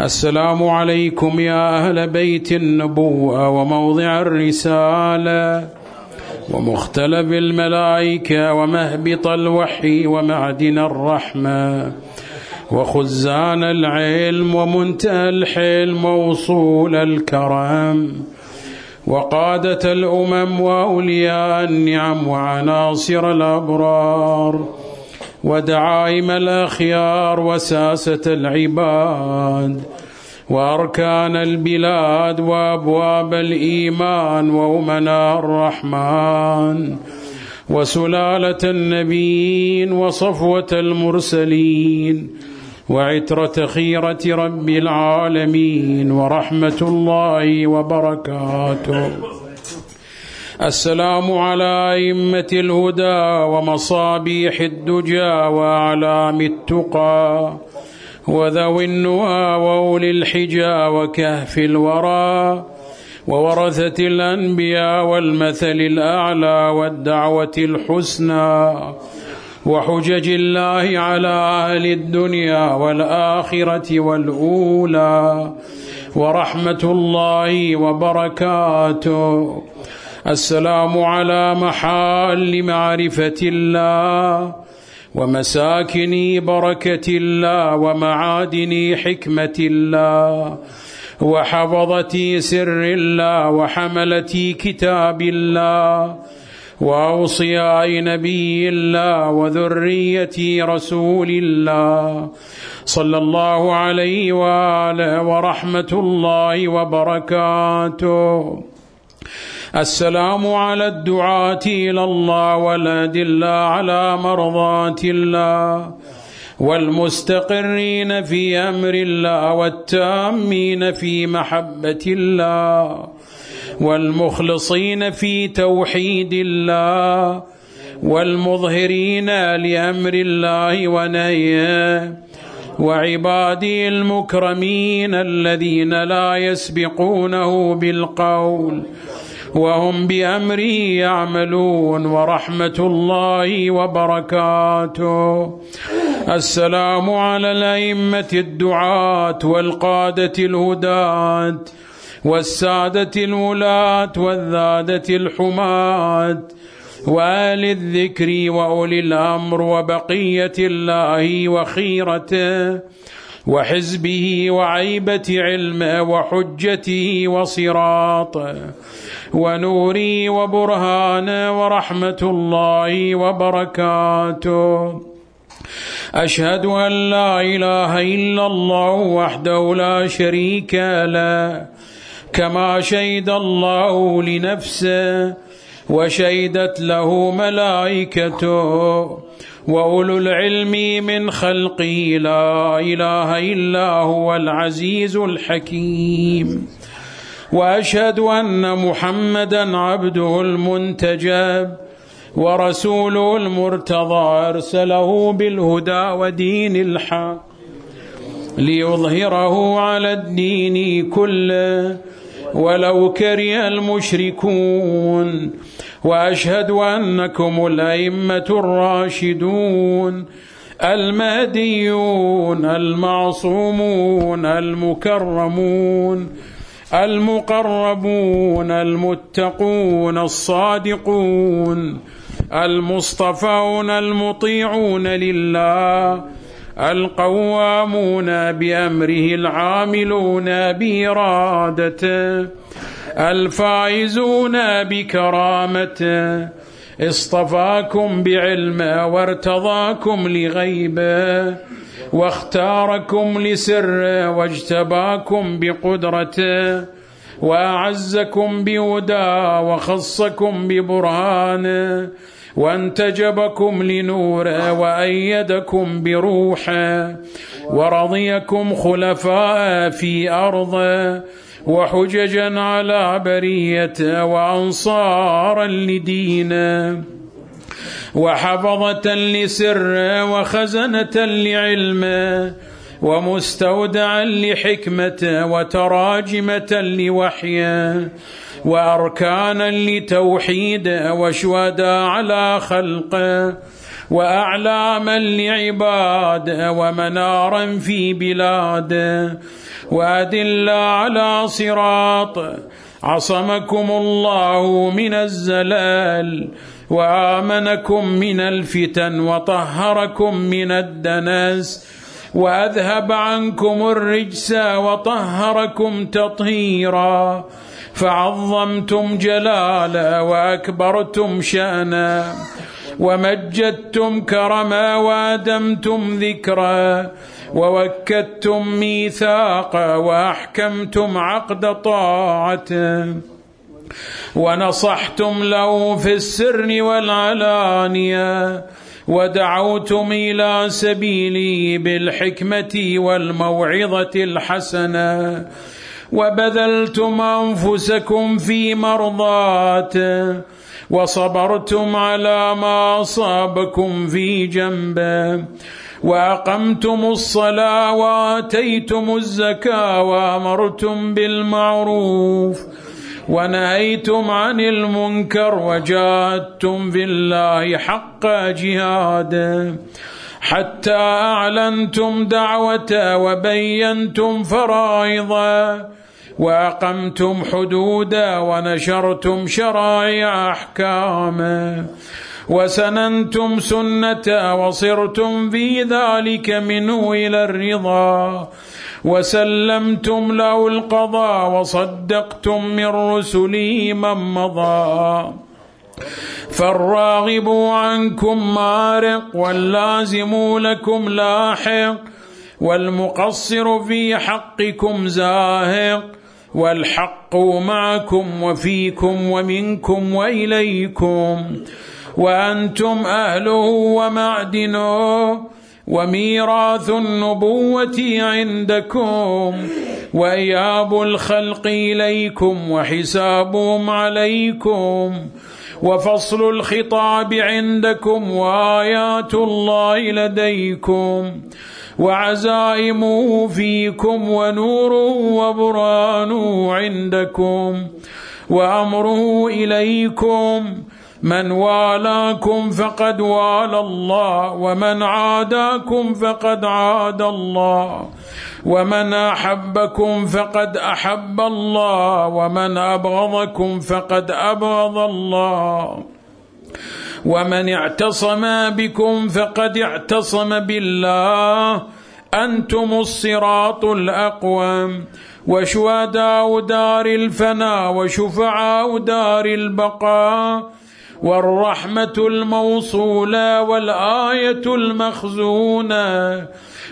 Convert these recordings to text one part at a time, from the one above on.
السلام عليكم يا أهل بيت النبوة وموضع الرسالة ومختلف الملائكة ومهبط الوحي ومعدن الرحمة وخزان العلم ومنتهى الحلم ووصول الكرم وقادة الأمم وأولياء النعم وعناصر الأبرار ودعائم الأخيار وساسة العباد وأركان البلاد وأبواب الإيمان وأمناء الرحمن وسلالة النبيين وصفوة المرسلين وعترة خيرة رب العالمين ورحمة الله وبركاته. السلام على أئمة الهدى ومصابيح الدجى وأعلام التقى وذوي النهى وأولي الحجى وكهف الورى وورثة الأنبياء والمثل الأعلى والدعوة الحسنى وحجج الله على أهل الدنيا والآخرة والأولى ورحمة الله وبركاته. السلام على محال معرفة الله ومساكن بركة الله ومعادن حكمة الله وحفظة سر الله وحملة كتاب الله وأوصياء نبي الله وذرية رسول الله صلى الله عليه وآله ورحمة الله وبركاته. السلام على الدعاة إلى الله والأدلة على مرضاة الله والمستقرين في أمر الله والتامين في محبة الله والمخلصين في توحيد الله والمظهرين لأمر الله ونهيه وعبادي المكرمين الذين لا يسبقونه بالقول وهم بأمره يعملون ورحمة الله وبركاته. السلام على الأئمة الدعاة والقادة الهداة والسادة الولاة والذادة الحماة وآل الذكر وأولي الأمر وبقية الله وخيرته. وحزبه وعيبة علمه وحجته وصراطه ونوري وبرهانه ورحمة الله وبركاته. أشهد أن لا إله إلا الله وحده لا شريك له. كما شهد الله لنفسه وشهدت له ملائكته وأولو العلم من خلقه لا إله إلا هو العزيز الحكيم. وأشهد أن محمدا عبده المنتجب ورسوله المرتضى أرسله بالهدى ودين الحق ليظهره على الدين كله ولو كره المشركون وأشهد أنكم الأئمة الراشدون المهديون المعصومون المكرمون المقربون المتقون الصادقون المصطفون المطيعون لله القوامون بأمره العاملون بإرادته الفائزون بكرامته. اصطفاكم بعلمه وارتضاكم لغيبه واختاركم لسره واجتباكم بقدرته وأعزكم بهداه وخصكم ببرهانه. وانتجبكم لنوره وأيدكم بروحه ورضيكم خلفاء في ارضه وحججا على بريته وأنصارا لدينه وحفظة لسره وخزنة لعلمه ومستودعا لحكمته وتراجمة لوحيه وأركانا لتوحيده وشهداء على خلقه وأعلاما لعباد ومنارا في بلاد وأدل على صراط عصمكم الله من الزلال وآمنكم من الفتن وطهركم من الدنس وأذهب عنكم الرجس وطهركم تطهيرا فعظمتم جلالا وأكبرتم شأنا ومجدتم كرما وآدمتم ذكرا ووكدتم ميثاقا وأحكمتم عقد طاعته ونصحتم له في السر والعلانية ودعوتم إلى سبيلي بالحكمة والموعظة الحسنة وبذلتم أنفسكم في مرضاته وصبرتم على ما أصابكم في جنبه وأقمتم الصلاة وآتيتم الزكاة وأمرتم بالمعروف ونهيتم عن المنكر وجاهدتم في الله حق جهاده حتى أعلنتم دعوته وبينتم فرائضه وأقمتم حدودا ونشرتم شرائع احكامه وسننتم سنته وصرتم في ذلك منه إلى الرضا وسلمتم له القضاء وصدقتم من رسله من مضى فالراغب عنكم مارق واللازم لكم لاحق والمقصر في حقكم زاهق والحق معكم وفيكم ومنكم وإليكم وأنتم اهله ومعدنه وميراث النبوة عندكم وإياب الخلق إليكم وحسابهم عليكم وفصل الخطاب عندكم وآيات الله لديكم وعزائمه فيكم ونوره وبرانه عندكم وأمره إليكم من والاكم فقد والى الله ومن عاداكم فقد عاد الله ومن أحبكم فقد أحب الله ومن أبغضكم فقد أبغض الله ومن اعتصم بكم فقد اعتصم بالله أنتم الصراط الاقوم وشهداء دار الفنا وشفعاء دار البقاء والرحمة الموصولة والآية المخزونة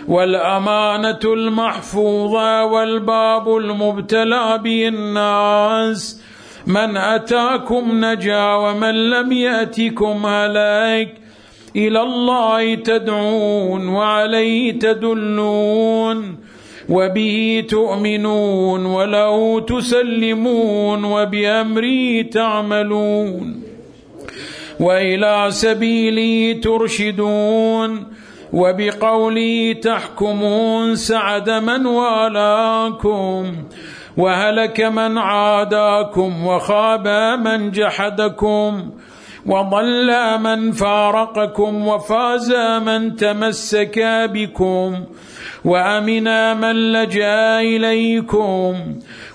والأمانة المحفوظة والباب المبتلى به الناس من أتاكم نجا ومن لم يأتكم هلاك إلى الله تدعون وعليه تدلون وبه تؤمنون وله تسلمون وبأمره تعملون وإلى سبيلي ترشدون وبقولي تحكمون سعد من والاكم وهلك من عاداكم وخاب من جحدكم وضل من فارقكم وفاز من تمسك بكم وامنا من لجأ إليكم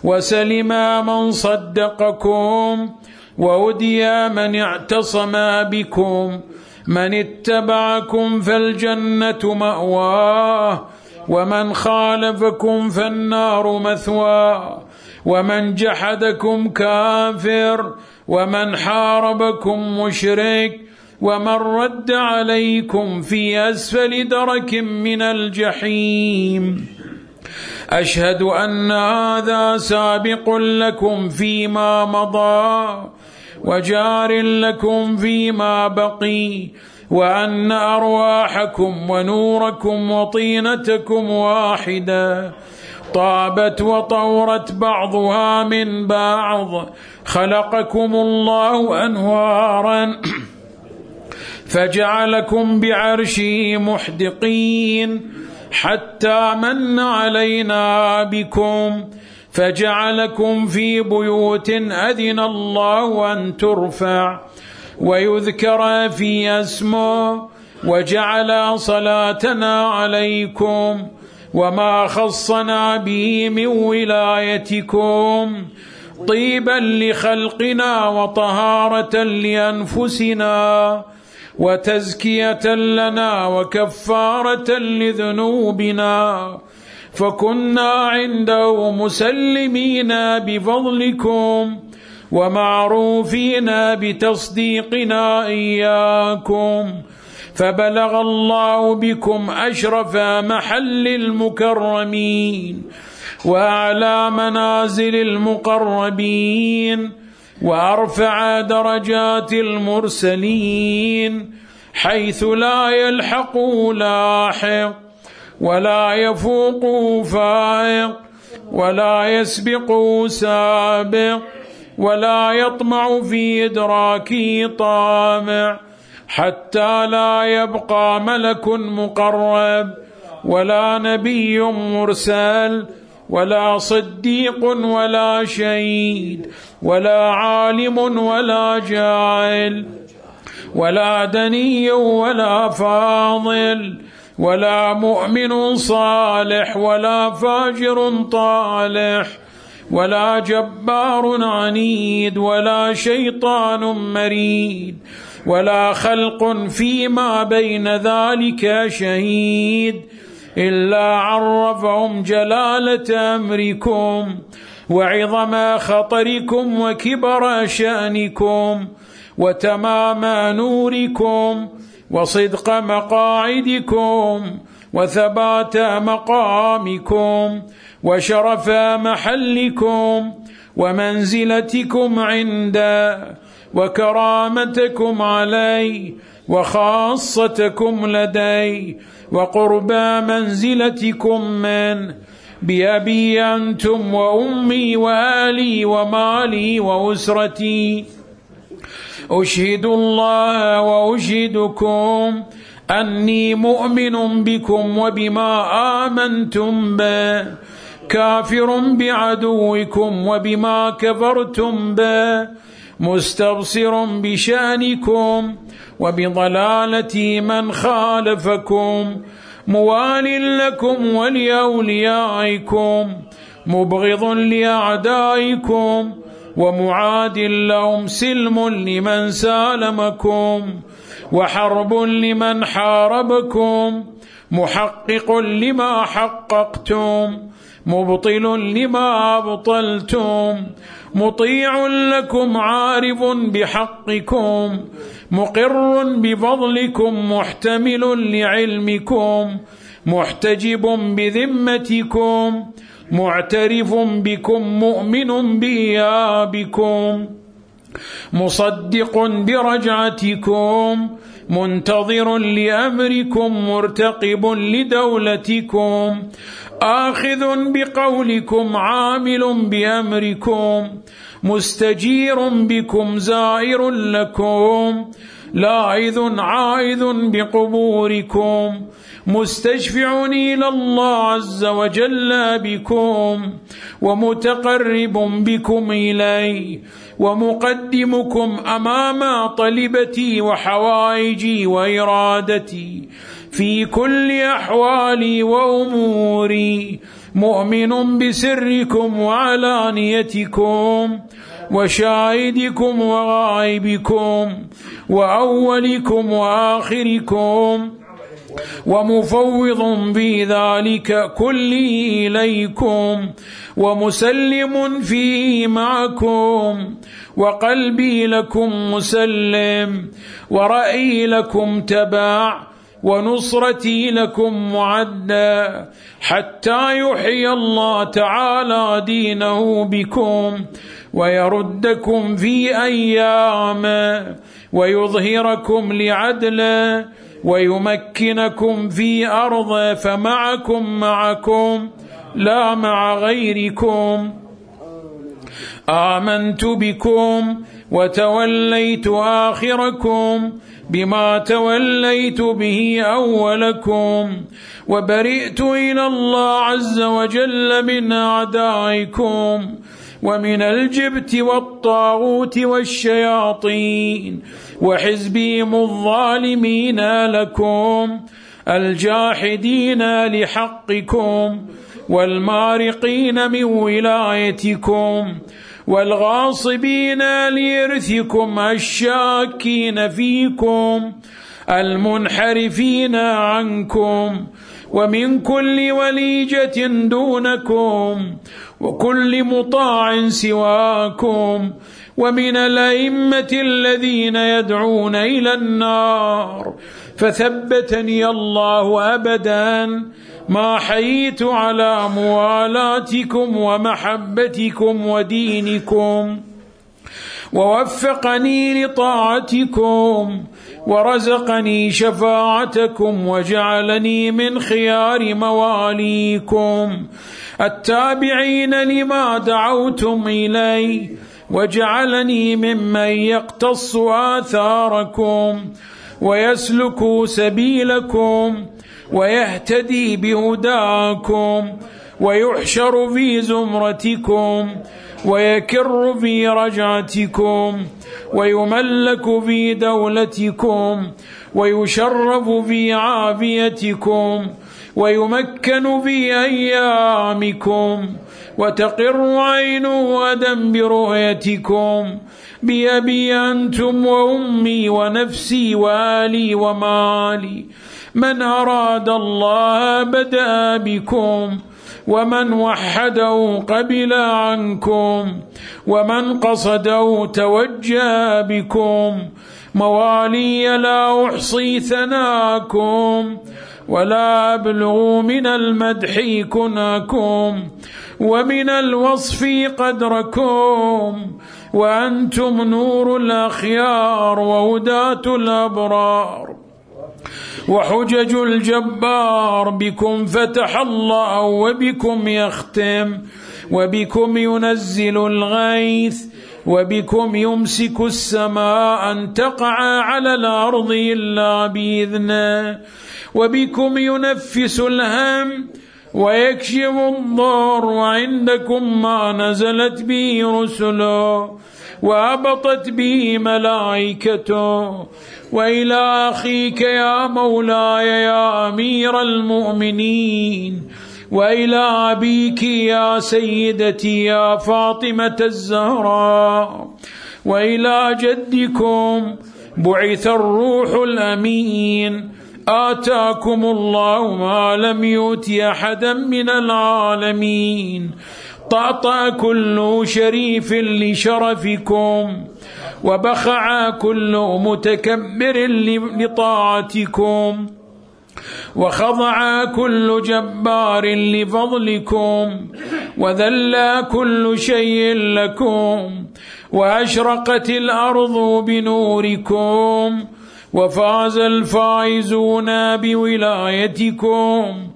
وسلم من صدقكم وهدي من اعتصم بكم من اتبعكم فالجنة مأواه ومن خالفكم فالنار مثواه ومن جحدكم كافر ومن حاربكم مشرك ومن رد عليكم في أسفل درك من الجحيم. أشهد أن هذا سابق لكم فيما مضى وجار لكم فيما بقي وأن أرواحكم ونوركم وطينتكم واحدة. طابت وطورت بعضها من بعض. خلقكم الله أنوارا. فجعلكم بعرشه محدقين. حتى من علينا بكم. فجعلكم في بيوت أذن الله أن ترفع. ويذكر في اسمه وجعل صلاتنا عليكم وما خصنا به من ولايتكم طيبا لخلقنا وطهارة لأنفسنا وتزكية لنا وكفارة لذنوبنا فكنا عنده مسلمين بفضلكم ومعروفين بتصديقنا إياكم فبلغ الله بكم أشرف محل المكرمين وأعلى منازل المقربين وأرفع درجات المرسلين حيث لا يلحق لاحق ولا يفوق فائق ولا يسبق سابق ولا يطمع في إدراكه طامع حتى لا يبقى ملك مقرب ولا نبي مرسل ولا صديق ولا شهيد ولا عالم ولا جاهل ولا دني ولا فاضل ولا مؤمن صالح ولا فاجر طالح ولا جبار عنيد ولا شيطان مريد ولا خلق فيما بين ذلك شهيد إلا عرفهم جلالة أمركم وعظم خطركم وكبر شأنكم وتمام نوركم وصدق مقاعدكم وثبات مقامكم وشرف محلكم ومنزلتكم عنده وكرامتكم علي وخاصتكم لدي وقربى منزلتكم من بأبي أنتم وأمي وآلي ومالي وأسرتي أشهد الله وأشهدكم أني مؤمن بكم وبما آمنتم به كافر بعدوكم وبما كفرتم به مستبصر بشأنكم وبضلالة من خالفكم موال لكم ولأوليائكم مبغض لأعدائكم ومعاد لهم سلم لمن سالمكم. وحرب لمن حاربكم محقق لما حققتم مبطل لما أبطلتم مطيع لكم عارف بحقكم مقر بفضلكم محتمل لعلمكم محتجب بذمتكم معترف بكم مؤمن بإيابكم. مصدق برجعتكم منتظر لأمركم مرتقب لدولتكم آخذ بقولكم عامل بأمركم مستجير بكم زائر لكم لاعذ عائذ بقبوركم. مستشفع إلى الله عز وجل بكم ومتقرب بكم إليه ومقدمكم أمام طلبتي وحوائجي وإرادتي في كل أحوالي وأموري. مؤمن بسركم وعلانيتكم وشاهدكم وغائبكم وأولكم وآخركم. ومفوض في ذلك كله إليكم ومسلم فيه معكم وقلبي لكم مسلم ورأيي لكم تبع ونصرتي لكم معدى حتى يحيي الله تعالى دينه بكم ويردكم في أيامه ويظهركم لعدله ويمكنكم في أرضه فمعكم معكم لا مع غيركم. آمنت بكم وتوليت آخركم بما توليت به أولكم وبرئت إلى الله عز وجل من أعدائكم ومن الجبت والطاغوت والشياطين. وحزبهم الظالمين لكم الجاحدين لحقكم والمارقين من ولايتكم والغاصبين لإرثكم الشاكين فيكم المنحرفين عنكم ومن كل وليجة دونكم وكل مطاع سواكم ومن الأئمة الذين يدعون إلى النار. فثبتني الله أبدا ما حييت على موالاتكم ومحبتكم ودينكم. ووفقني لطاعتكم ورزقني شفاعتكم وجعلني من خيار مواليكم. التابعين لما دعوتم إليه وجعلني ممن يقتص آثاركم ويسلك سبيلكم ويهتدي بهداكم ويحشر في زمرتكم ويكر في رجعتكم ويملك في دولتكم ويشرف في عافيتكم ويمكن في أيامكم وتقر عين ودم برؤيتكم بأبي أنتم وأمي ونفسي وآلي ومالي من أراد الله بدأ بكم ومن وحده قبل عنكم ومن قصده توجه بكم. موالي لا أحصي ثناكم ولا أبلغ من المدح كناكم. ومن الوصف قدركم وأنتم نور الأخيار وهداة الأبرار وحجج الجبار بكم فتح الله وبكم يختم وبكم ينزل الغيث وبكم يمسك السماء أن تقع على الأرض إلا بإذنه وبكم ينفس الهم ويكشف الضر وعندكم ما نزلت به رسله وهبطت به ملائكته. وإلى أخيك يا مولاي يا أمير المؤمنين. وإلى أبيك يا سيدتي يا فاطمة الزهراء. وإلى جدكم بعث الروح الأمين. آتاكم الله ما لم يؤت أحدا من العالمين. طأطأ كل شريف لشرفكم وبخع كل متكبر لطاعتكم وخضع كل جبار لفضلكم وذل كل شيء لكم وأشرقت الأرض بنوركم وفاز الفائزون بولايتكم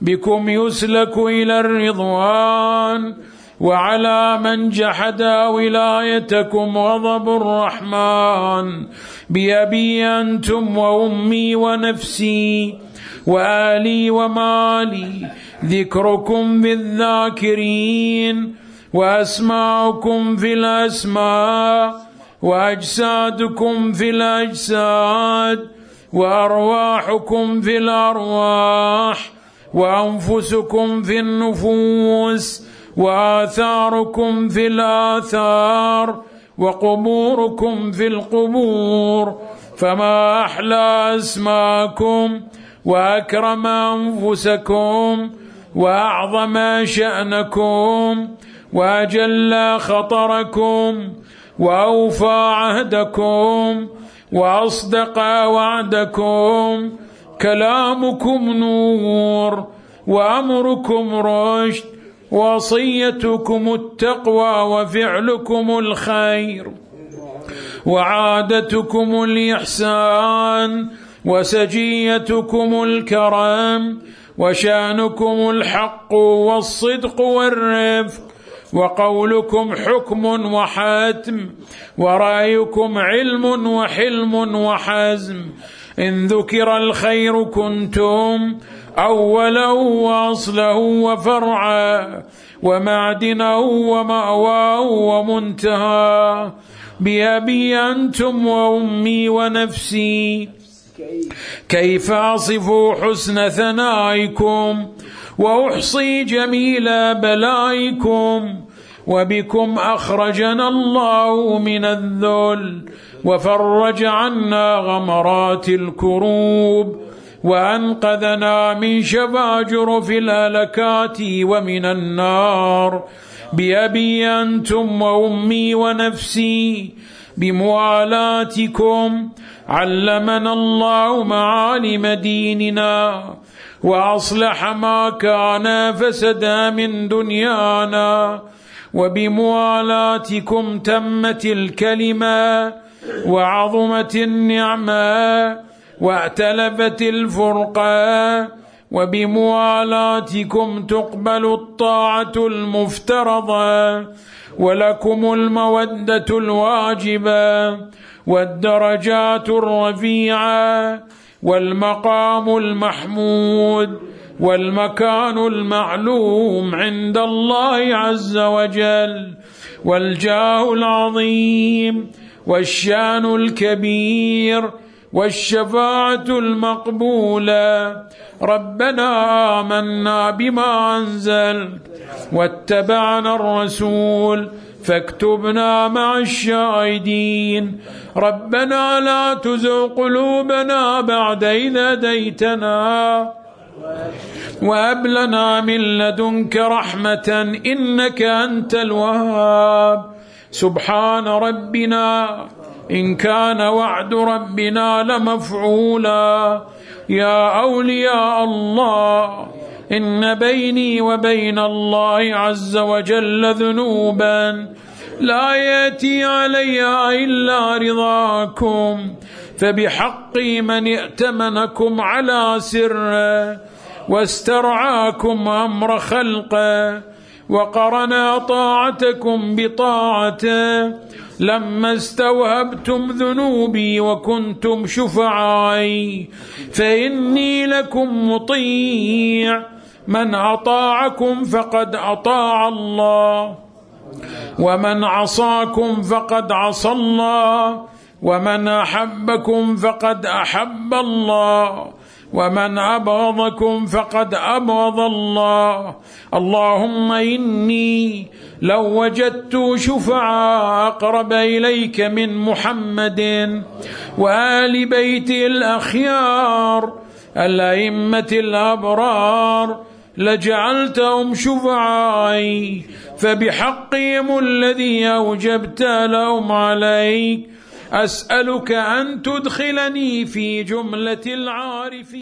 بكم يسلك إلى الرضوان وعلى من جحد ولايتكم غضب الرحمن. بأبي أنتم وأمي ونفسي وآلي ومالي ذكركم بالذاكرين وأسماؤكم في الأسماء. وأجسادكم في الأجساد وأرواحكم في الأرواح وأنفسكم في النفوس وآثاركم في الآثار وقبوركم في القبور. فما أحلى أسماكم وأكرم أنفسكم وأعظم شأنكم وأجل خطركم وأوفى عهدكم وأصدق وعدكم. كلامكم نور وأمركم رشد وصيتكم التقوى وفعلكم الخير وعادتكم الإحسان وسجيتكم الكرم وشأنكم الحق والصدق والرفق وقولكم حكم وحاتم ورأيكم علم وحلم وحزم. إن ذكر الخير كنتم أولا وأصلا وفرعا ومعدنه ومأواه ومنتهى. بأبي أنتم وأمي ونفسي. كيف أصف حسن ثنائكم؟ وأحصي جميل بلائكم. وبكم أخرجنا الله من الذل وفرج عنا غمرات الكروب وأنقذنا من شباجر في الهلكات ومن النار بأبي أنتم وأمي ونفسي بموالاتكم علمنا الله معالم ديننا وأصلح ما كان فسدا من دنيانا وبموالاتكم تمت الكلمة وعظمت النعمة وأتلفت الفرقة وبموالاتكم تقبل الطاعة المفترضة ولكم المودة الواجبة والدرجات الرفيعة والمقام المحمود والمكان المعلوم عند الله عز وجل والجاه العظيم والشان الكبير والشفاعة المقبولة. ربنا آمنا بما أنزل واتبعنا الرسول فاكتبنا مع الشاهدين. ربنا لا تزغ قلوبنا بعد إذا هديتنا. وهب لنا من لدنك رحمة إنك أنت الوهاب. سبحان ربنا إن كان وعد ربنا لمفعولا. يا أولياء الله إن بيني وبين الله عز وجل ذنوبا. لا يأتي علي إلا رضاكم. فبحق من ائتمنكم على سره. واسترعاكم أمر خلقه وقرنا طاعتكم بطاعته. لما استوهبتم ذنوبي وكنتم شفعائي فإني لكم مطيع. من أطاعكم فقد أطاع الله ومن عصاكم فقد عصى الله ومن أحبكم فقد أحب الله. ومن أبغضكم فقد أبغض الله. اللهم إني لو وجدت شفعاء أقرب إليك من محمد وآل بيته الأخيار الأئمة الأبرار لجعلتهم شفعائي فبحقهم الذي أوجبت لهم عليك. أسألك أن تدخلني في جملة العارفين.